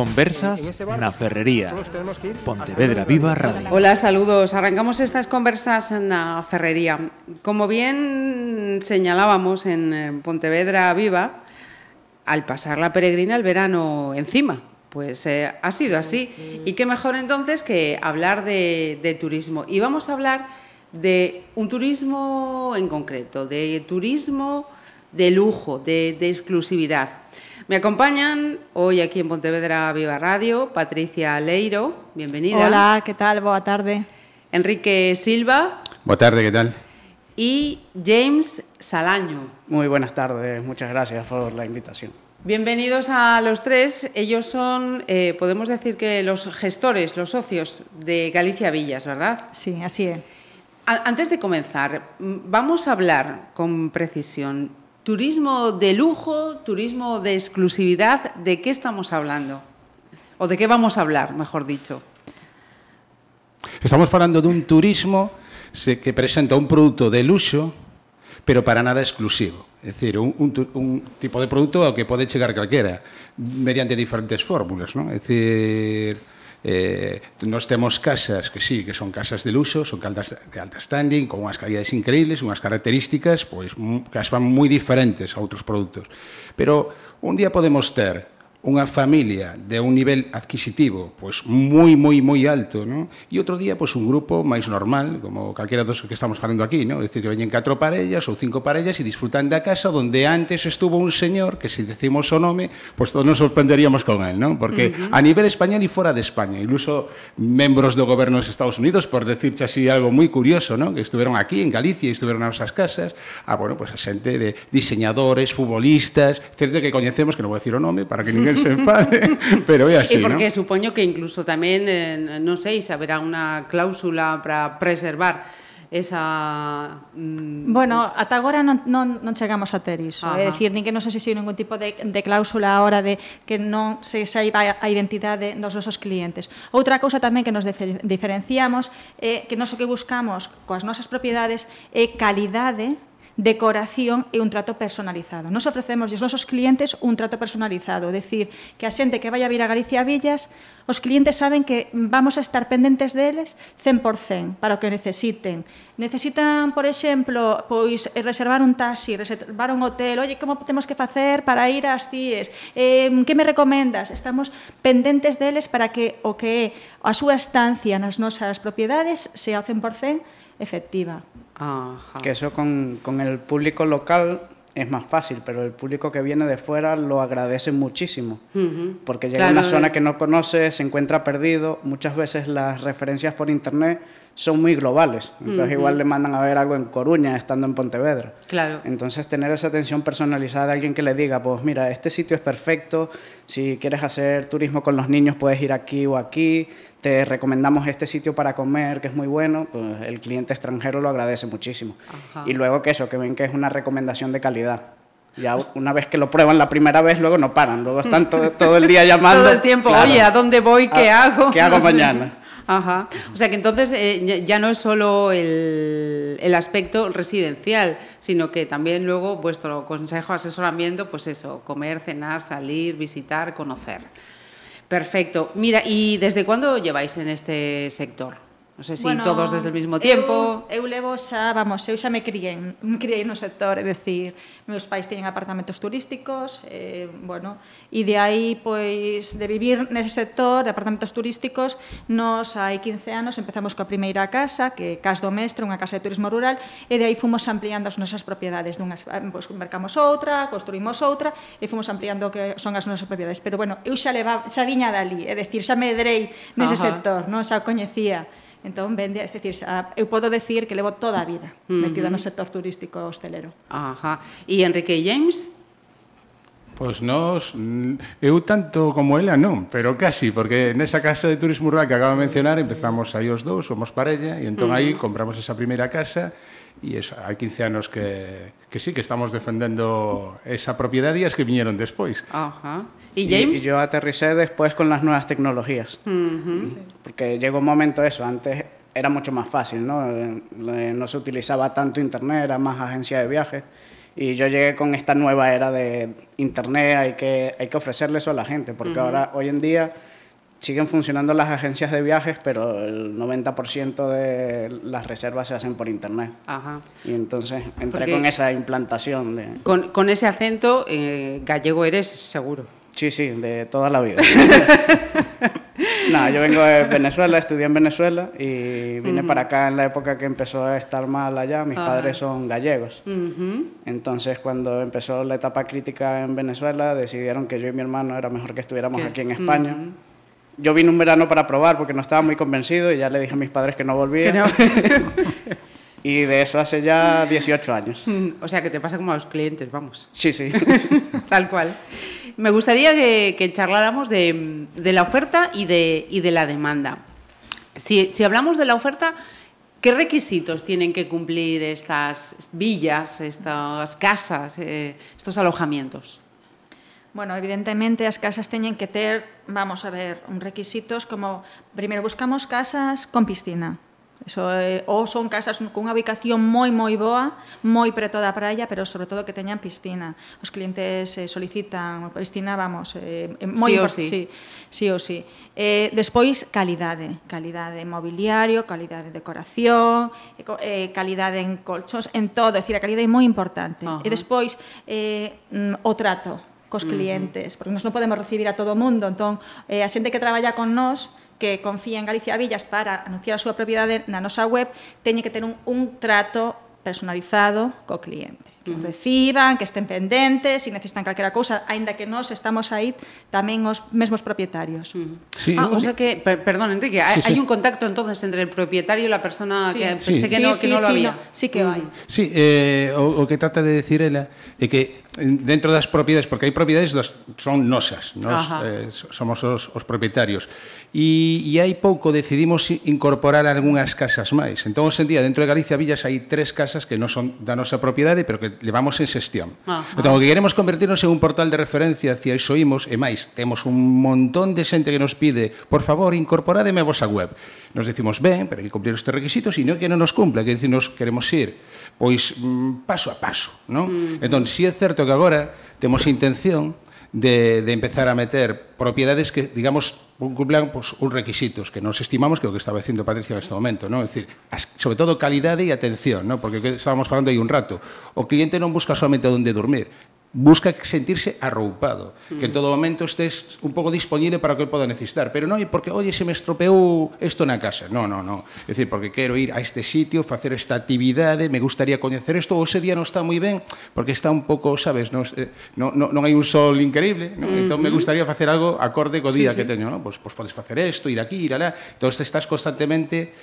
Conversas na Ferrería. Pontevedra Viva Radio. Hola, saludos. Arrancamos estas conversas na Ferrería. Como bien señalábamos en Pontevedra Viva, al pasar la peregrina el verano encima. Pues eh, ha sido así. Y qué mejor entonces que hablar de, de turismo. Y vamos a hablar de un turismo en concreto, de turismo de lujo, de, de exclusividad. Me acompañan hoy aquí en Pontevedra Viva Radio Patricia Leiro, bienvenida. Hola, ¿qué tal? Boa tarde. Enrique Silva. Boa tarde, ¿qué tal? Y James Salaño. Muy buenas tardes, muchas gracias por la invitación. Bienvenidos a los tres. Ellos son, eh, podemos decir que los gestores, los socios de Galicia Villas, ¿verdad? Sí, así es. Antes de comenzar, vamos a hablar con precisión. Turismo de lujo, turismo de exclusividad, ¿de qué estamos hablando? ¿O de qué vamos a hablar, mejor dicho? Estamos falando dun turismo que presenta un produto de luxo, pero para nada exclusivo. É dicir, un, un, un tipo de produto ao que pode chegar calquera mediante diferentes fórmulas, non? É dicir, Eh, nos temos casas que sí, que son casas de luxo, son caldas de alta standing, con unhas calidades increíbles, unhas características, pois, que as van moi diferentes a outros produtos. Pero un día podemos ter unha familia de un nivel adquisitivo pois moi moi moi alto, non? E outro día pois un grupo máis normal, como calquera dos que estamos falando aquí, non? É dicir que veñen catro parellas ou cinco parellas e disfrutan da casa onde antes estuvo un señor que se si decimos o nome, pois todos nos sorprenderíamos con el, non? Porque uh -huh. a nivel español e fora de España, incluso membros do goberno dos Estados Unidos, por decirche así algo moi curioso, non? Que estiveron aquí en Galicia e estiveron nas nosas casas, a bueno, pois a xente de diseñadores, futbolistas, certo que coñecemos que non vou decir o nome para que ninguén el se enfade, pero é así, E porque ¿no? supoño que incluso tamén, eh, non sei, se haberá unha cláusula para preservar esa... Mm, bueno, ata agora non, non, non chegamos a ter iso. Ajá. É dicir, nin que non se exixir ningún tipo de, de cláusula a hora de que non se saiba a identidade dos nosos clientes. Outra cousa tamén que nos diferenciamos é que nós o que buscamos coas nosas propiedades é calidade decoración e un trato personalizado. Nos ofrecemos aos nosos clientes un trato personalizado, decir, que a xente que vai a vir a Galicia a Villas, os clientes saben que vamos a estar pendentes deles 100% para o que necesiten. Necesitan, por exemplo, pois eh, reservar un taxi, reservar un hotel, oye, como temos que facer para ir ás CIES, eh, que me recomendas? Estamos pendentes deles para que o que é a súa estancia nas nosas propiedades sea o 100% efectiva. Ajá. Que eso con, con el público local es más fácil, pero el público que viene de fuera lo agradece muchísimo, uh -huh. porque llega claro, a una zona que no conoce, se encuentra perdido, muchas veces las referencias por internet son muy globales, entonces uh -huh. igual le mandan a ver algo en Coruña estando en Pontevedra. Claro. Entonces tener esa atención personalizada de alguien que le diga, pues mira, este sitio es perfecto, si quieres hacer turismo con los niños puedes ir aquí o aquí, te recomendamos este sitio para comer que es muy bueno, pues el cliente extranjero lo agradece muchísimo. Ajá. Y luego que eso, que ven que es una recomendación de calidad. Ya una vez que lo prueban la primera vez, luego no paran, luego están todo, todo el día llamando. todo el tiempo, claro, oye, ¿a dónde voy? ¿Qué a, hago? ¿Qué hago mañana? Ajá. O sea que entonces eh, ya no es solo el, el, aspecto residencial, sino que también luego vuestro consejo, asesoramiento, pues eso, comer, cenar, salir, visitar, conocer. Perfecto. Mira, ¿y desde cuándo lleváis en este sector? Non sei se bueno, todos desde o mesmo tempo. Eu, eu levo xa, vamos, eu xa me criei, me criei no sector, é dicir, meus pais teñen apartamentos turísticos, eh, bueno, e de aí, pois, de vivir nese sector de apartamentos turísticos, nos hai 15 anos empezamos coa primeira casa, que Cas do Mestre, unha casa de turismo rural, e de aí fomos ampliando as nosas propiedades, dunhas, eh, pois, mercamos outra, construímos outra, e fomos ampliando que son as nosas propiedades. Pero, bueno, eu xa, leva, xa viña dali, é dicir, xa me drei nese Ajá. sector, non? xa coñecía Entón, vende, é dicir, a, ah, eu podo decir que levo toda a vida uh -huh. metida no sector turístico hostelero. Ajá. E Enrique James? Pois nos, mm, eu tanto como ela non, pero casi, porque nesa casa de turismo rural que acaba de mencionar empezamos aí os dous, somos parella, e entón uh -huh. aí compramos esa primeira casa e eso, hai 15 anos que, que sí, que estamos defendendo esa propiedade e as que viñeron despois. Ajá. ¿Y James? Y, y yo aterricé después con las nuevas tecnologías. Uh -huh. Porque llegó un momento eso, antes era mucho más fácil, ¿no? No se utilizaba tanto internet, era más agencia de viajes. Y yo llegué con esta nueva era de Internet, hay que, hay que ofrecerle eso a la gente, porque ahora, hoy en día, siguen funcionando las agencias de viajes, pero el 90% de las reservas se hacen por Internet. Ajá. Y entonces entré Porque- con esa implantación de... Con, con ese acento, eh, gallego eres seguro. Sí, sí, de toda la vida. Nada, yo vengo de Venezuela, estudié en Venezuela y vine para acá en la época que empezó a estar mal allá. Mis padres son gallegos. Ujú. Entonces, cuando empezó la etapa crítica en Venezuela, decidieron que yo y mi hermano era mejor que estuviéramos Que- aquí en España. Yo vine un verano para probar porque no estaba muy convencido y ya le dije a mis padres que no volvía. Que no. Y de eso hace ya 18 años. o sea, que te pasa como a los clientes, vamos. Sí, sí. Tal cual. Me gustaría que, que charláramos de, de la oferta y de, y de la demanda. Si, si hablamos de la oferta, ¿qué requisitos tienen que cumplir estas villas, estas casas, eh, estos alojamientos? Bueno, evidentemente as casas teñen que ter, vamos a ver, un requisitos como primeiro buscamos casas con piscina. Eso é, ou son casas cunha ubicación moi moi boa, moi preto da praia, pero sobre todo que teñan piscina. Os clientes eh, solicitan piscina, vamos, eh, eh, moi sí, o sí. sí, sí ou sí. Eh, despois calidade, calidade mobiliario, calidade de decoración, eh, eh, calidade en colchos, en todo, é dicir, a calidade é moi importante. Uh -huh. E despois eh, mm, o trato, cos clientes, porque nós non podemos recibir a todo o mundo, entón eh, a xente que traballa con nós que confía en Galicia Villas para anunciar a súa propiedade na nosa web, teñe que ter un, un trato personalizado co cliente. Que uh -huh. reciban, que estén pendentes, se si necesitan calquera cousa, aínda que nós estamos aí tamén os mesmos propietarios. Uh -huh. sí, ah, o sea que, per, perdón, Enrique, sí, hai, sí. un contacto entonces entre el propietario e la persona sí. que pensé sí, que, non no, sí, que sí, no lo sí, había. No, sí que hai. Sí, eh, o, o que trata de decir ela eh, é que dentro das propiedades, porque hai propiedades das, son nosas, nos Ajá. eh, somos os, os propietarios. E, e hai pouco decidimos incorporar algunhas casas máis. Entón, hoxe en día, dentro de Galicia Villas hai tres casas que non son da nosa propiedade, pero que levamos en xestión. Ajá. Entón, o que queremos convertirnos en un portal de referencia hacia iso imos, e máis, temos un montón de xente que nos pide, por favor, incorporádeme a vosa web. Nos decimos, ben, pero hai que cumplir estes requisitos, e non que non nos cumpla, que decir, queremos ir, pois mm, paso a paso, non? Mm. Entón, si é certo que que agora temos intención de, de empezar a meter propiedades que, digamos, cumplan pues, uns requisitos que nos estimamos que o que estaba dicindo Patricia neste momento, non? É dicir, as, sobre todo calidade e atención, non? Porque estábamos falando aí un rato. O cliente non busca solamente onde dormir, busca sentirse arroupado, que en todo momento estés un pouco disponible para o que poda necesitar, pero non é porque, oye, se me estropeou isto na casa, non, non, non, é dicir, porque quero ir a este sitio, facer esta actividade, me gustaría coñecer isto, ou ese día non está moi ben, porque está un pouco, sabes, non, eh, non, non, non hai un sol increíble, non? Entón me gustaría facer algo acorde co día sí, sí. que teño, non? Pois, pois podes facer isto, ir aquí, ir alá, entón estás constantemente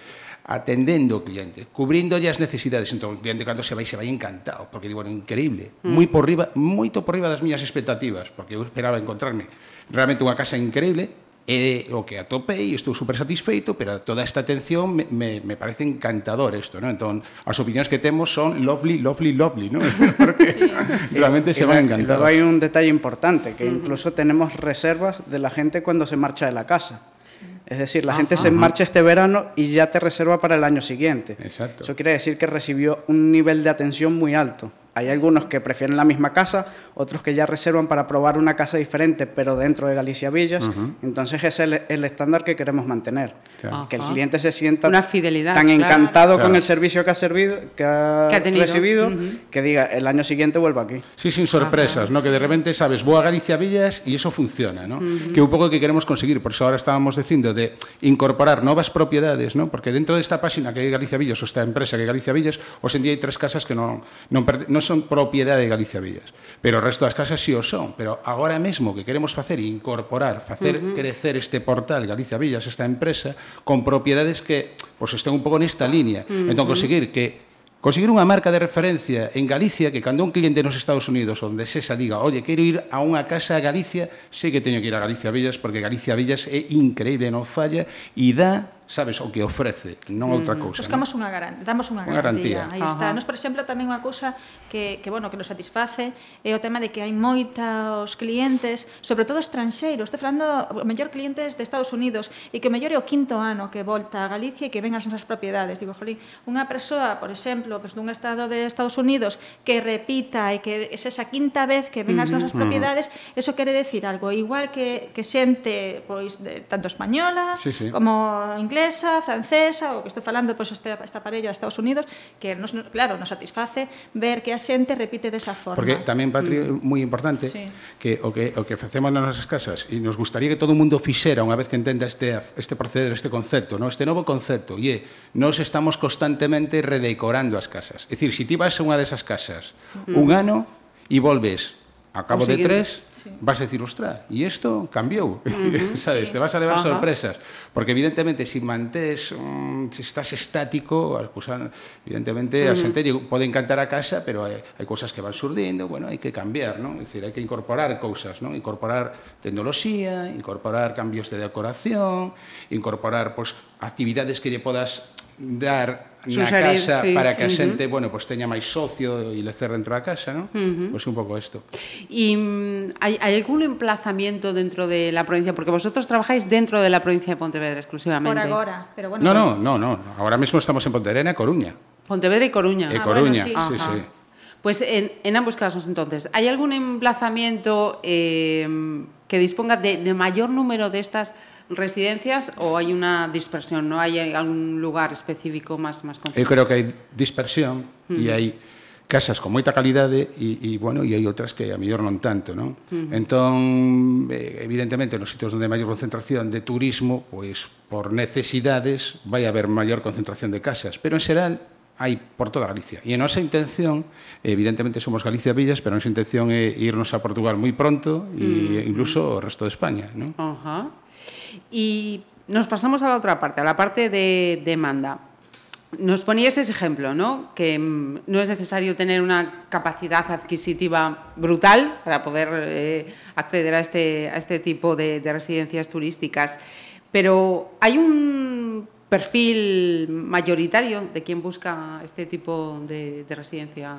atendendo o cliente, cubrindolle as necesidades. Entón, o cliente cando se vai, se vai encantado, porque digo, bueno, increíble, mm. moi por riba, moito por riba das miñas expectativas, porque eu esperaba encontrarme realmente unha casa increíble, e o que atopei, estou super satisfeito, pero toda esta atención me, me, me parece encantador isto, ¿no? Entón, as opinións que temos son lovely, lovely, lovely, ¿no? Porque sí. realmente se van encantar. Hai un detalle importante, que incluso tenemos reservas de la gente cuando se marcha de la casa. Sí. Es decir, la gente se marcha este verano y ya te reserva para el año siguiente. Exacto. Eso quiere decir que recibió un nivel de atención muy alto. Hay algunos que prefieren la misma casa, otros que ya reservan para probar una casa diferente, pero dentro de Galicia Villas. Entonces ese es el, el estándar que queremos mantener. Claro. Que el Ajá. cliente se sienta Una fidelidad, tan claro. encantado Claro. con el servicio que ha, servido, que ha, Que ha tenido. recibido, Ujú. que diga, el año siguiente vuelvo aquí. Sí, sin sorpresas, ¿no? Que de repente sabes, vou a Galicia Villas e iso funciona, ¿no? Que é un pouco o que queremos conseguir, por eso ahora estábamos dicindo de incorporar novas propiedades, ¿no? Porque dentro desta páxina que é Galicia Villas, ou esta empresa que é Galicia Villas, hoxe en día hai tres casas que non, perte- non son propiedade de Galicia Villas. Pero o resto das casas si sí o son. Pero agora mesmo que queremos facer incorporar, facer uh -huh. crecer este portal Galicia Villas, esta empresa, con propiedades que pois, pues, estén un pouco nesta línea. Uh -huh. Entón, conseguir que Conseguir unha marca de referencia en Galicia que cando un cliente nos Estados Unidos onde se xa diga oye, quero ir a unha casa a Galicia sei que teño que ir a Galicia Villas porque Galicia Villas é increíble, non falla e dá sabes o que ofrece, non outra mm. cousa. Buscamos non? unha garantía, damos unha, unha garantía. garantía. Aí Ajá. está. Nos, por exemplo, tamén unha cousa que, que, bueno, que nos satisface é o tema de que hai moitos clientes, sobre todo estranxeiros, estou falando o mellor clientes de Estados Unidos e que o mellor é o quinto ano que volta a Galicia e que ven as nosas propiedades. Digo, jolín, unha persoa, por exemplo, pues, dun estado de Estados Unidos que repita e que é esa quinta vez que ven as nosas propiedades, eso quere decir algo. Igual que, que xente pois, de, tanto española sí, sí. como inglesa, inglesa, francesa, o que estou falando pois, esta, esta parella de Estados Unidos, que nos, claro, nos satisface ver que a xente repite desa forma. Porque tamén, Patri, mm. moi importante, sí. que o que o que facemos nas nosas casas, e nos gustaría que todo o mundo fixera unha vez que entenda este, este proceder, este concepto, no? este novo concepto, e nos estamos constantemente redecorando as casas. É dicir, se si ti vas a unha desas casas mm. un ano e volves a cabo de tres, sí. vas a decir, ostra, e isto cambiou. Uh -huh, sabes, sí. te vas a levar Ajá. sorpresas. Porque evidentemente, se si mantés, um, mm, se si estás estático, pues, evidentemente, uh -huh. a xente pode encantar a casa, pero hai, hai cousas que van surdindo, bueno, hai que cambiar, non? É dicir, hai que incorporar cousas, non? Incorporar tecnoloxía, incorporar cambios de decoración, incorporar, pues, actividades que lle podas dar na Susarir, casa sí, para que a xente, uh -huh. bueno, pois pues, teña máis socio e le cerre dentro da casa, non? Uh -huh. Pois pues un pouco isto. E mm, hai, hai algún emplazamiento dentro de la provincia? Porque vosotros trabajáis dentro de la provincia de Pontevedra exclusivamente. Por agora, pero bueno... No, pues... no, no, no. Ahora mismo estamos en Pontevedra e Coruña. Pontevedra y Coruña. E ah, Coruña, bueno, sí, Ajá. sí. sí. Pues en, en ambos casos, entonces, ¿hay algún emplazamiento eh, que disponga de, de mayor número de estas residencias ou hai unha dispersión, non hai algún lugar específico máis máis concentrado? Eu creo que hai dispersión uh -huh. e hai casas con moita calidade e, e bueno, e hai outras que a mellor non tanto, non? Uh -huh. Entón, eh, evidentemente, nos sitios onde hai maior concentración de turismo, pois por necesidades vai haber maior concentración de casas, pero en xeral hai por toda Galicia. E a nosa intención, evidentemente somos Galicia Villas, pero a nosa intención é irnos a Portugal moi pronto e uh -huh. incluso o resto de España, non? Ajá. Uh -huh. Y nos pasamos a la otra parte, a la parte de demanda. Nos ponías ese ejemplo, ¿no? Que mm, no es necesario tener una capacidad adquisitiva brutal para poder eh, acceder a este, a este tipo de, de residencias turísticas, pero hay un perfil mayoritario de quien busca este tipo de, de residencia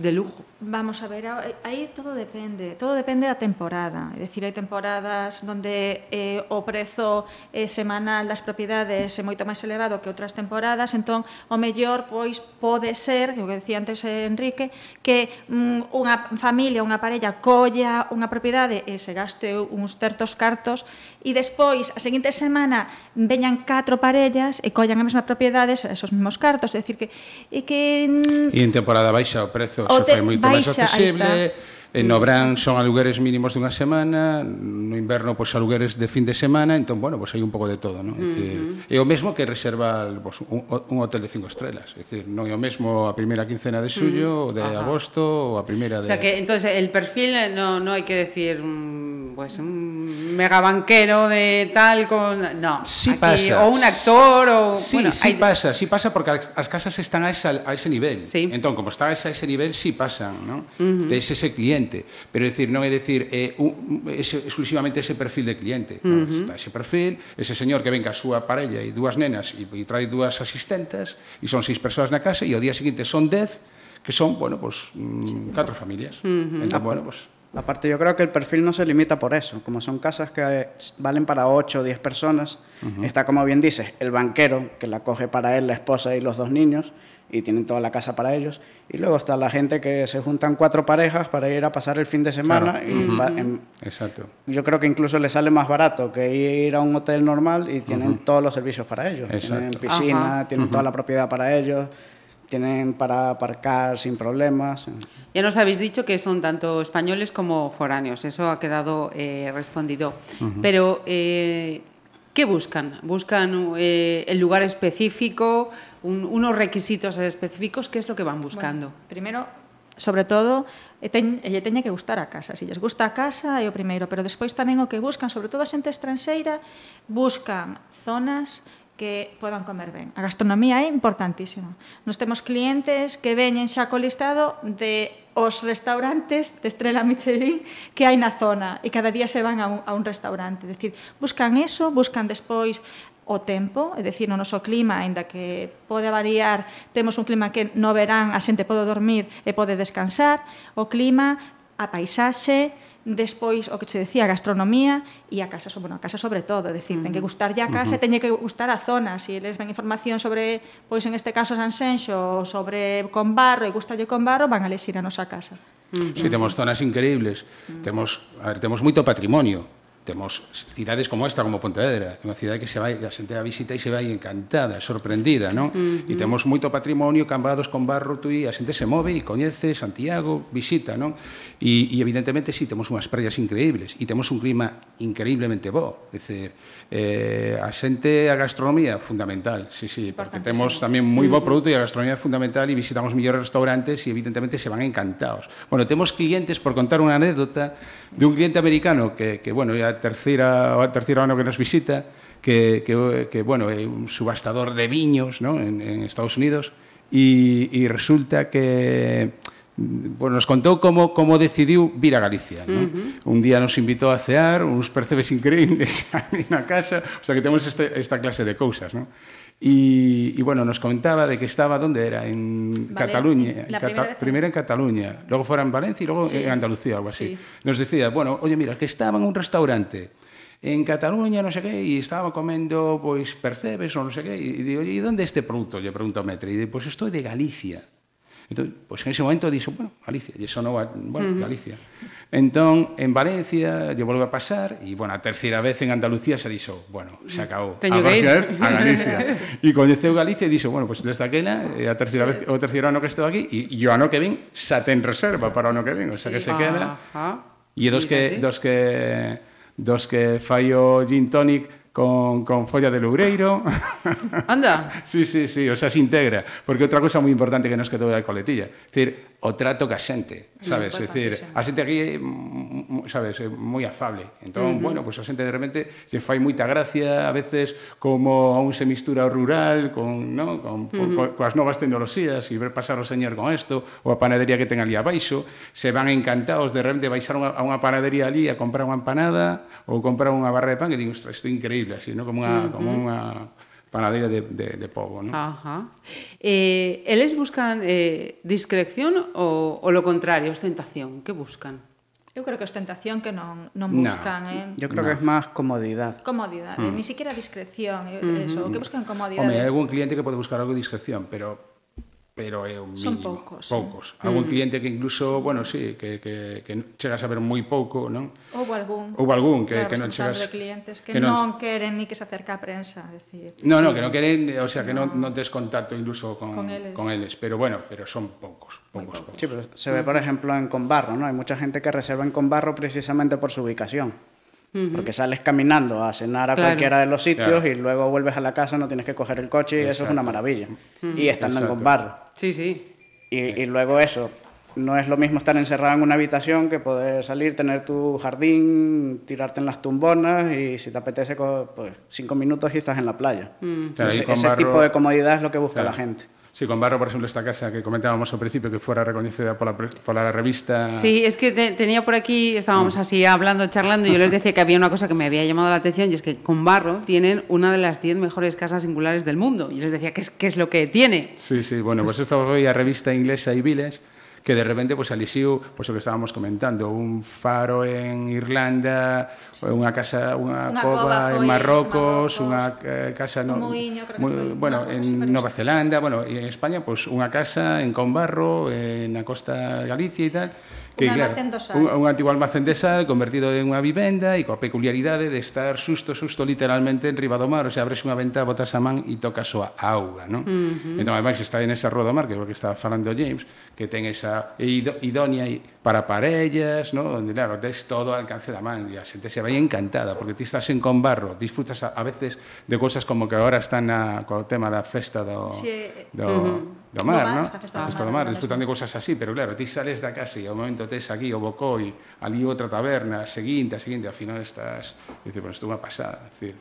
de lujo. Vamos a ver, aí todo depende, todo depende da temporada. É dicir, hai temporadas onde eh, o prezo eh, semanal das propiedades é moito máis elevado que outras temporadas, entón o mellor pois pode ser, o que decía antes Enrique, que mm, unha familia, unha parella colla unha propiedade e se gaste uns certos cartos e despois a seguinte semana veñan catro parellas e collan a mesma propiedade esos mesmos cartos, é dicir que e que mm, E en temporada baixa o prezo prezos o te, fai moito máis accesible. En no verán son alugueres mínimos dunha semana, no inverno pois alugueres de fin de semana, entón bueno, pois hai un pouco de todo, non? É dicir, é o mesmo que reservar pois, un, un hotel de cinco estrelas, é dicir, non é o mesmo a primeira quincena de xullo, de Ajá. agosto ou a primeira de O sea que entonces el perfil no no hai que decir mm, pues un megabanquero de tal con no, sí aquí, pasa. o un actor o Sí, bueno, sí hay... pasa, sí pasa porque as casas están a, esa, a ese nivel. Sí. Entón, como está a ese nivel, sí pasan, ¿no? Uh -huh. Tes ese cliente, pero decir, non é decir eh, un, ese, exclusivamente ese perfil de cliente, uh -huh. Está ese perfil, ese señor que venga a súa parella e dúas nenas e, e trae dúas asistentes e son seis persoas na casa e ao día seguinte son dez que son, bueno, pues, mm, catro familias. Uh -huh. Entón, bueno, pues, Aparte, yo creo que el perfil no se limita por eso. Como son casas que valen para 8 o 10 personas, está, como bien dices, el banquero, que la coge para él, la esposa y los dos niños, y tienen toda la casa para ellos. Y luego está la gente que se juntan cuatro parejas para ir a pasar el fin de semana. Claro. y va- en- exacto. yo creo que incluso les sale más barato que ir a un hotel normal y tienen todos los servicios para ellos. Tienen Exacto. piscina, Ajá. tienen toda la propiedad para ellos, tienen para aparcar sin problemas. Ya nos habéis dicho que son tanto españoles como foráneos, eso ha quedado eh, respondido. Uh -huh. Pero, eh, ¿qué buscan? ¿Buscan eh, el lugar específico, un, unos requisitos específicos? ¿Qué es lo que van buscando? Bueno, primero, sobre todo, eh, ten, eh, lle teña que gustar a casa. Se lles gusta a casa é o primeiro, pero despois tamén o que buscan, sobre todo a xente estranxeira, buscan zonas que podan comer ben. A gastronomía é importantísima. Nos temos clientes que veñen xa co listado de os restaurantes de Estrela Michelin que hai na zona e cada día se van a un, a un restaurante. É dicir, buscan eso, buscan despois o tempo, é dicir, o noso clima, aínda que pode variar, temos un clima que no verán a xente pode dormir e pode descansar, o clima, a paisaxe, despois o que se decía a gastronomía e a casa, bueno, a casa sobre todo, é dicir, uh -huh. ten que gustar a casa uh -huh. e teñe que gustar a zona, se si eles ven información sobre, pois en este caso Sanxenxo, sobre Conbarro e gustalle Conbarro, van a lesir a nosa casa. Uh -huh. Si sí, temos zonas increíbles, uh -huh. temos, a ver, temos moito patrimonio, temos cidades como esta, como Pontevedra, unha cidade que se vai, a xente a visita e se vai encantada, sorprendida, non? Uh -huh. E temos moito patrimonio, cambados con barro, tui, a xente se move e coñece Santiago, visita, non? E, e evidentemente si sí, temos unhas praias increíbles e temos un clima increíblemente bo, é dicir, eh, a xente a gastronomía fundamental, sí, sí, porque temos tamén moi bo produto e a gastronomía é fundamental e visitamos mellores restaurantes e evidentemente se van encantados. Bueno, temos clientes por contar unha anécdota de un cliente americano que, que bueno, ya terceira, o terceiro ano que nos visita, que, que, que bueno, é un subastador de viños ¿no? en, en Estados Unidos, e, e resulta que bueno, nos contou como, como decidiu vir a Galicia. ¿no? Uh -huh. Un día nos invitou a cear, uns percebes increíbles na casa, o sea que temos este, esta clase de cousas. ¿no? Y, y, bueno, nos comentaba de que estaba, ¿dónde era? En vale, Cataluña. En Cata primera, primero en Cataluña, luego fuera en Valencia y luego sí. en Andalucía, algo así. Sí. Nos decía, bueno, oye, mira, que estaba en un restaurante en Cataluña, no sé qué, y estaba comendo, pues, percebes o no sé qué, y, digo, oye, ¿y dónde este producto? Le pregunto a Metri, y digo, pues estoy de Galicia. Entonces, pues en ese momento dixo, bueno, Galicia, e no va, bueno, uh -huh. Galicia. Entón, en Valencia, lle volve a pasar, e, bueno, a terceira vez en Andalucía se dixo, bueno, se acabou. Teño a que ir. a Galicia. E coñeceu Galicia e dixo, bueno, pues, desde aquela, a terceira vez, o terceiro ano que estou aquí, e, e o ano que ven, xa ten reserva para o ano que ven, o sea sí, que se ah, queda. E dos que, dos que dos que fai o gin tonic con, con Folla de Loureiro. Anda. sí, sí, sí, o sea, se integra, porque outra cousa moi importante que nos quedou da coletilla. É decir, o trato ca xente, sabes? É dicir, a xente aquí, sabes, é moi afable. Entón, uh -huh. bueno, pues a xente de repente lle fai moita gracia a veces como aún se mistura o rural con, no, con uh -huh. co, coas novas tecnoloxías e ver pasar o señor con isto, ou a panadería que ten ali abaixo, se van encantados de repente baixar unha, a unha panadería ali a comprar unha empanada ou comprar unha barra de pan que digo, isto é increíble, así, no? como unha, uh -huh. como unha panadeira de, de, de povo, non? Ajá. Eh, eles buscan eh, discreción ou, ou lo contrario, ostentación? Que buscan? Eu creo que ostentación que non, non buscan, no, eh? Yo creo no. que es máis comodidad. Comodidade, eh, mm. ni siquiera discreción, eh, mm -hmm. eso, que buscan comodidade. Home, hai algún cliente que pode buscar algo de discreción, pero pero é un mínimo. Son poucos. Poucos. Algún mm. cliente que incluso, sí. bueno, sí, que, que, que chega a saber moi pouco, non? Houve algún. Houve algún que, claro, que non chegas... de clientes que, que non, non queren ni que se acerque a prensa, decir. No, no, que non queren, o sea, que no. non, non tes contacto incluso con, con, eles. con eles, pero bueno, pero son poucos, poucos, poucos. Sí, pero se ve, por ejemplo, en Conbarro, ¿no? Hay mucha gente que reserva en Conbarro precisamente por su ubicación. Porque sales caminando a cenar a claro. cualquiera de los sitios claro. y luego vuelves a la casa, no tienes que coger el coche y eso es una maravilla. Sí. Y estando Exacto. en barro. Sí, sí. Y, y, luego eso, no es lo mismo estar encerrado en una habitación que poder salir, tener tu jardín, tirarte en las tumbonas y si te apetece, pues cinco minutos y estás en la playa. Mm. Claro, ese, ese barro... tipo de comodidad es lo que busca claro. la gente. Sí, con Barro, por ejemplo, esta casa que comentábamos al principio, que fuera reconocida por la, por la revista. Sí, es que te, tenía por aquí, estábamos mm. así hablando, charlando, y yo les decía que había una cosa que me había llamado la atención, y es que con Barro tienen una de las 10 mejores casas singulares del mundo. Y yo les decía, ¿qué es, qué es lo que tiene? Sí, sí, bueno, pues, pues esto hoy a revista inglesa y Village, que de repente pues elixiu, pues lo que estábamos comentando, un faro en Irlanda, unha casa, unha, unha cova, en Marrocos, Marrocos unha eh, casa no, muiño, creo muy, que bueno, Marcos, en Nova Zelanda, bueno, en España, pois pues, unha casa en Combarro, eh, na costa de Galicia e tal, que, un claro, almacén un, un antigo almacén de sal convertido en unha vivenda e coa peculiaridade de estar susto, susto literalmente en riba do mar, o sea, abres unha ventá, botas a man e tocas a auga, non? Uh -huh. Entón, ademais, está en esa roda do mar, que é o que estaba falando James, que ten esa idónea para parellas, ¿no? Donde, claro, tes todo ao alcance da man e a xente se vai encantada, porque ti estás en con barro, disfrutas a, a veces de cousas como que agora están na, co tema da festa do... Sí. do uh -huh do mar, Do mar, ¿no? esta festa A festa do mar, de cosas así, pero claro, ti sales da casa e ao momento tes aquí o bocoi, ali outra taberna, a seguinte, a seguinte, ao final estás, dices, bueno, isto é unha pasada, é dicir,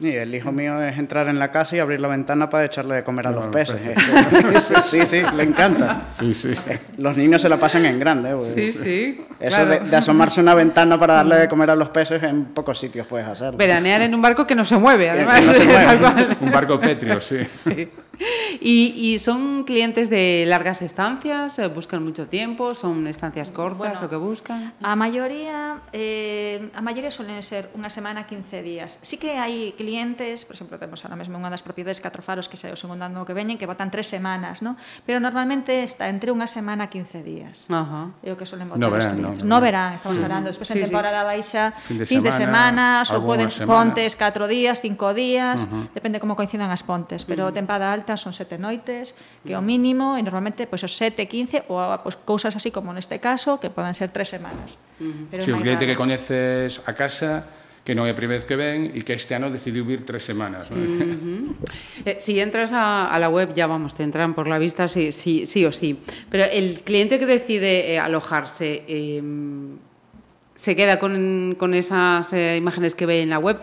Y el hijo mío es entrar en la casa y abrir la ventana para echarle de comer a los los peces. peces. sí, sí, le encanta. sí, sí. Los niños se la pasan en grande. pues. Sí, sí. Eso claro. de, de asomarse a una ventana para darle de comer a los peces en pocos sitios puedes hacerlo. Veranear en un barco que no se mueve, además. no se mueve. Un barco petrio, sí. Sí. Y, y, son clientes de largas estancias? Eh, ¿Buscan mucho tiempo? ¿Son estancias cortas bueno, lo que buscan? A maioría, eh, a maioría suelen ser unha semana, 15 días. Sí que hai clientes, por exemplo, temos ahora mesmo unha das propiedades catro faros que xa o segundo ano que veñen, que votan tres semanas, ¿no? pero normalmente está entre unha semana, 15 días. Ajá. É o que suelen votar no verán, clientes. No, no, no verán, estamos sí. hablando. Despois sí, en temporada sí. baixa, fin de fins de semana, semanas, ou poden semana. pontes 4 días, 5 días, uh -huh. depende como coincidan as pontes, pero uh -huh. tempada alta son sete noites, que o mínimo, e normalmente pois os 7, 15 ou pois, cousas así como neste caso, que poden ser tres semanas. Pero Si máis cliente que coñeces a casa, que non é a primeira vez que ven e que este ano decidiu vir tres semanas. ¿no? Eh, si entras a, a la web, ya vamos, te entran por la vista sí, sí, sí o sí. Pero el cliente que decide eh, alojarse, eh, se queda con, con esas eh, imágenes que ve en la web,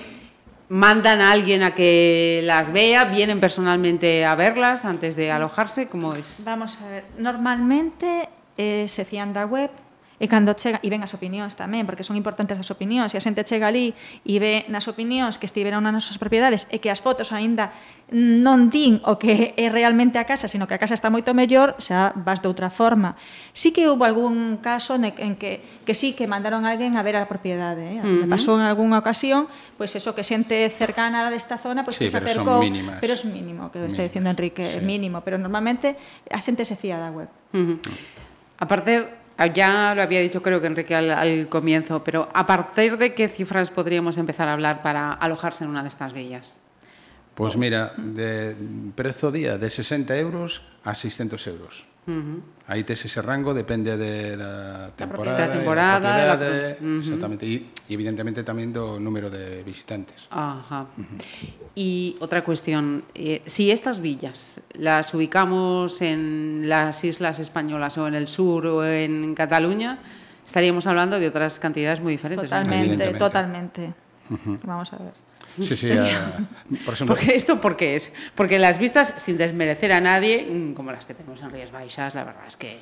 mandan a alguien a que las vea, vienen personalmente a verlas antes de alojarse, ¿cómo es? Vamos a ver, normalmente eh, se fían da web E cando chega, e ven as opinións tamén, porque son importantes as opinións, e a xente chega ali e ve nas opinións que estiveron nas nosas propiedades e que as fotos aínda non din o que é realmente a casa, sino que a casa está moito mellor, xa vas de outra forma. Sí que houve algún caso en que, que sí que mandaron a alguén a ver a propiedade. Eh? Uh -huh. Pasou en algunha ocasión, pois pues eso que xente cercana desta zona, pois pues sí, que se acercou... Pero é mínimo, que está dicindo Enrique, sí. mínimo. Pero normalmente a xente se fía da web. Uh -huh. Aparte, ya lo había dicho creo que Enrique al, al comienzo, pero ¿a partir de qué cifras podríamos empezar a hablar para alojarse en una de estas villas? Pois mira, de prezo día de 60 euros a 600 euros. Aí tes ese rango, depende de, da temporada, Da temporada, la pro- Ujú. exactamente, e evidentemente tamén do número de visitantes. Ajá. Y otra cuestión, eh, si estas villas las ubicamos en las islas españolas o en el sur o en Cataluña, estaríamos hablando de otras cantidades muy diferentes. ¿no? Totalmente, totalmente. Vamos a ver. Sí, sí. A, por ejemplo. Porque esto porque es, porque las vistas sin desmerecer a nadie, mm, como las que tenemos en Rías Baixas, la verdad es que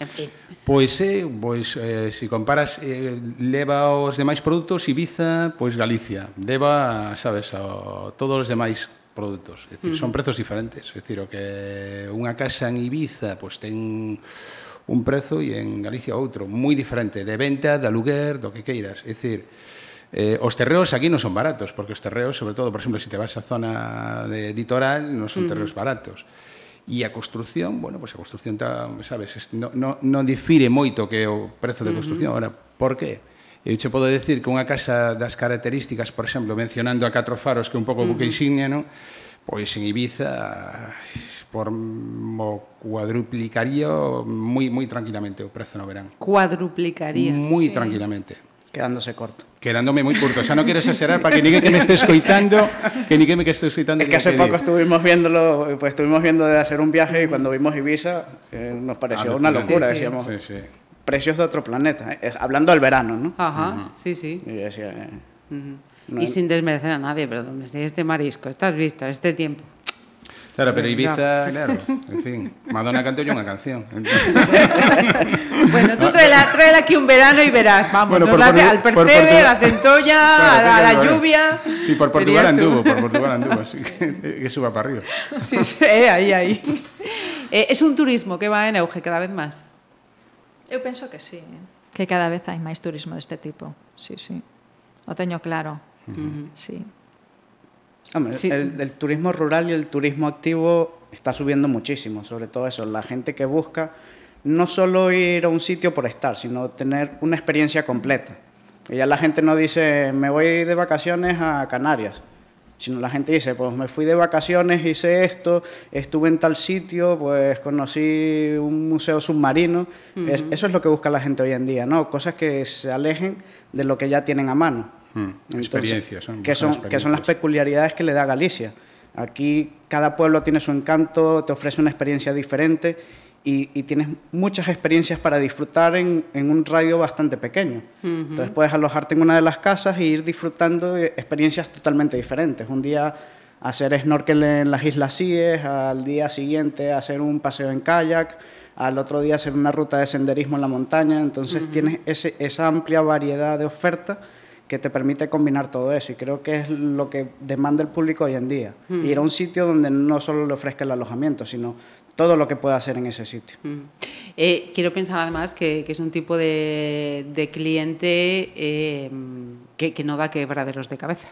En fin. Pois é, eh, pois eh, se si comparas eh, leva os demais produtos Ibiza, pois Galicia, leva, sabes, a todos os demais produtos, é dicir, uh -huh. son prezos diferentes, é dicir, o que unha casa en Ibiza pois ten un prezo e en Galicia outro, moi diferente de venta, de aluguer, do que queiras, é dicir, Eh, os terreos aquí non son baratos, porque os terreos, sobre todo, por exemplo, se si te vas a zona de litoral, non son mm. terreos baratos. E a construción, bueno, pois pues a construción, tá, sabes, non no, no difire moito que o prezo de mm-hmm. construción. Ahora, por que? Eu che podo decir que unha casa das características, por exemplo, mencionando a Catro Faros, que é un pouco uh buque mm-hmm. insignia, non? Pois en Ibiza por mo cuadruplicaría moi moi tranquilamente o prezo no verán. Cuadruplicaría. Moi sí. tranquilamente. Quedándose corto. quedándome moi curto. Xa non quero exagerar para que ninguén que me esté escoitando, que me que esté escoitando Es que hace que poco estuvimos viéndolo, pues estuvimos viendo de hacer un viaje y cuando vimos Ibiza eh, nos pareció una Alucinante. locura. Sí. Decíamos, Sí, sí. precios de otro planeta. eh, hablando del verano, ¿no? Ajá, sí, sí. Y decía, eh. No y sin desmerecer a nadie, pero donde esté este marisco, estás visto, este tiempo. Claro, pero Ibiza, claro, en fin, Madonna cantó yo unha canción. Bueno, tú tráela, tráela aquí un verano y verás, vamos, Bueno, nos por la hace Portu- al por percebe, a la centolla, Claro, a, la, a lluvia. Sí, por Portugal anduvo, por Portugal anduvo, así que, que suba para arriba. Sí, sí, eh, ahí, ahí. Eh, es un turismo que va en auge cada vez más. Eu penso que sí, eh? que cada vez hai máis turismo deste tipo. Sí, sí. O teño claro. Sí. Hombre, Sí. el, el turismo rural y el turismo activo está subiendo muchísimo, sobre todo eso, la gente que busca no solo ir a un sitio por estar, sino tener una experiencia completa. Y ya la gente no dice, me voy de vacaciones a Canarias, sino la gente dice, pues me fui de vacaciones, hice esto, estuve en tal sitio, pues conocí un museo submarino. Es- eso es lo que busca la gente hoy en día, ¿no? Cosas que se alejen de lo que ya tienen a mano. Mm, experiencias, son, que son, que son las peculiaridades que le da Galicia. Aquí cada pueblo tiene su encanto, te ofrece una experiencia diferente y, tienes muchas experiencias para disfrutar en, un radio bastante pequeño. Entonces puedes alojarte en una de las casas e ir disfrutando de experiencias totalmente diferentes. Un día hacer snorkel en las Islas Cíes, al día siguiente hacer un paseo en kayak, al otro día hacer una ruta de senderismo en la montaña. Entonces tienes ese, esa amplia variedad de oferta que te permite combinar todo eso y creo que es lo que demanda el público hoy en día. Ir a un sitio donde no solo le ofrezca el alojamiento, sino todo lo que pueda hacer en ese sitio. Eh, quiero pensar además que, es un tipo de, cliente eh, que, no da quebraderos de cabeza.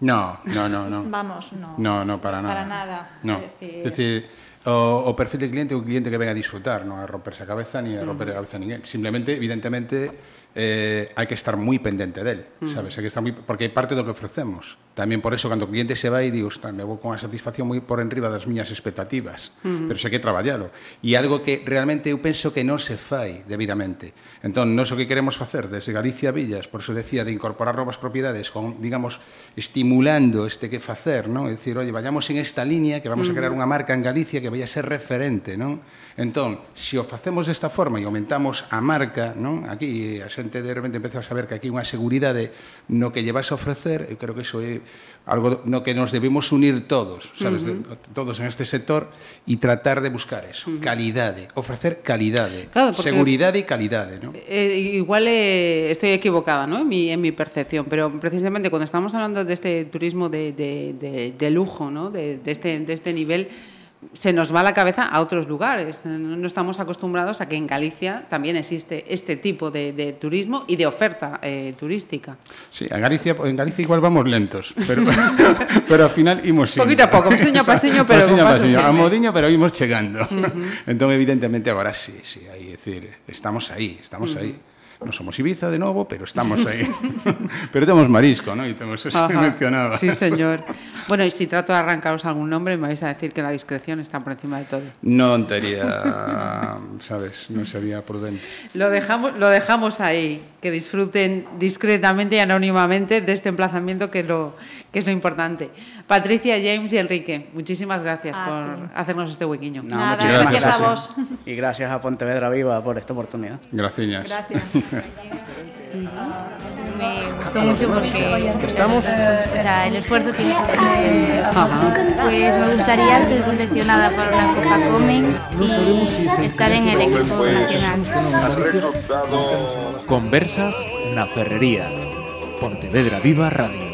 No, no, no, no. Vamos, no. No, no, para nada. Para nada. No. Es decir, o, perfil de cliente un cliente que venga a disfrutar, no a romperse la cabeza ni a romper la cabeza a ninguém. Simplemente, evidentemente, eh, hai que estar moi pendente del, mm. sabes? Hai que estar moi, porque é parte do que ofrecemos. Tamén por eso, cando o cliente se vai, digo, ostras, me vou con a satisfacción moi por enriba das miñas expectativas, uh -huh. pero sei que traballalo. E algo que realmente eu penso que non se fai debidamente. Entón, non o que queremos facer desde Galicia Villas, por eso decía, de incorporar novas propiedades, con, digamos, estimulando este que facer, non? É dicir, oye, vayamos en esta línea, que vamos uh -huh. a mm. crear unha marca en Galicia que vai a ser referente, non? Entón, se o facemos desta forma e aumentamos a marca, non? Aquí a xente de repente empeza a saber que aquí unha seguridade no que lle vas a ofrecer, eu creo que iso é algo no que nos debemos unir todos, sabes, uh -huh. de, todos en este sector e tratar de buscar eso, uh -huh. calidade, ofrecer calidade, claro, seguridade e calidade, non? Eh, eh, igual eh, estoy equivocada, ¿no? En mi en mi percepción, pero precisamente cuando estamos hablando de este turismo de de de, de lujo, ¿no? De de este de este nivel se nos va la cabeza a otros lugares. No estamos acostumbrados a que en Galicia también existe este tipo de, de turismo y de oferta eh, turística. Sí, en Galicia, en Galicia igual vamos lentos, pero, pero al final imos Poquito a poco, paseño a paseño, pero paseño a paseño, a modiño, pero imos chegando. Uh -huh. entón, evidentemente, agora sí, sí, aí, decir, estamos aí, estamos uh -huh. aí. No somos Ibiza de novo, pero estamos aí. pero temos marisco, ¿no? E temos eso que mencionaba. Sí, señor. Bueno, y si trato de arrancaros algún nombre, me vais a decir que la discreción está por encima de todo. Non tería, sabes, non sería prudente. Lo dejamos, lo dejamos ahí, que disfruten discretamente y anónimamente de este emplazamiento que lo, que es lo importante. Patricia, James y Enrique, muchísimas gracias a por ti. hacernos este huequiño. No, Nada, gracias, gracias a vos. Y gracias a Pontevedra Viva por esta oportunidad. Gracias. Gracias. me gustó mucho porque estamos o sea el esfuerzo tiene su recompensa pues me gustaría ser seleccionada para una Copa Comen y estar en el equipo nacional Conversas na Ferrería Pontevedra Viva Radio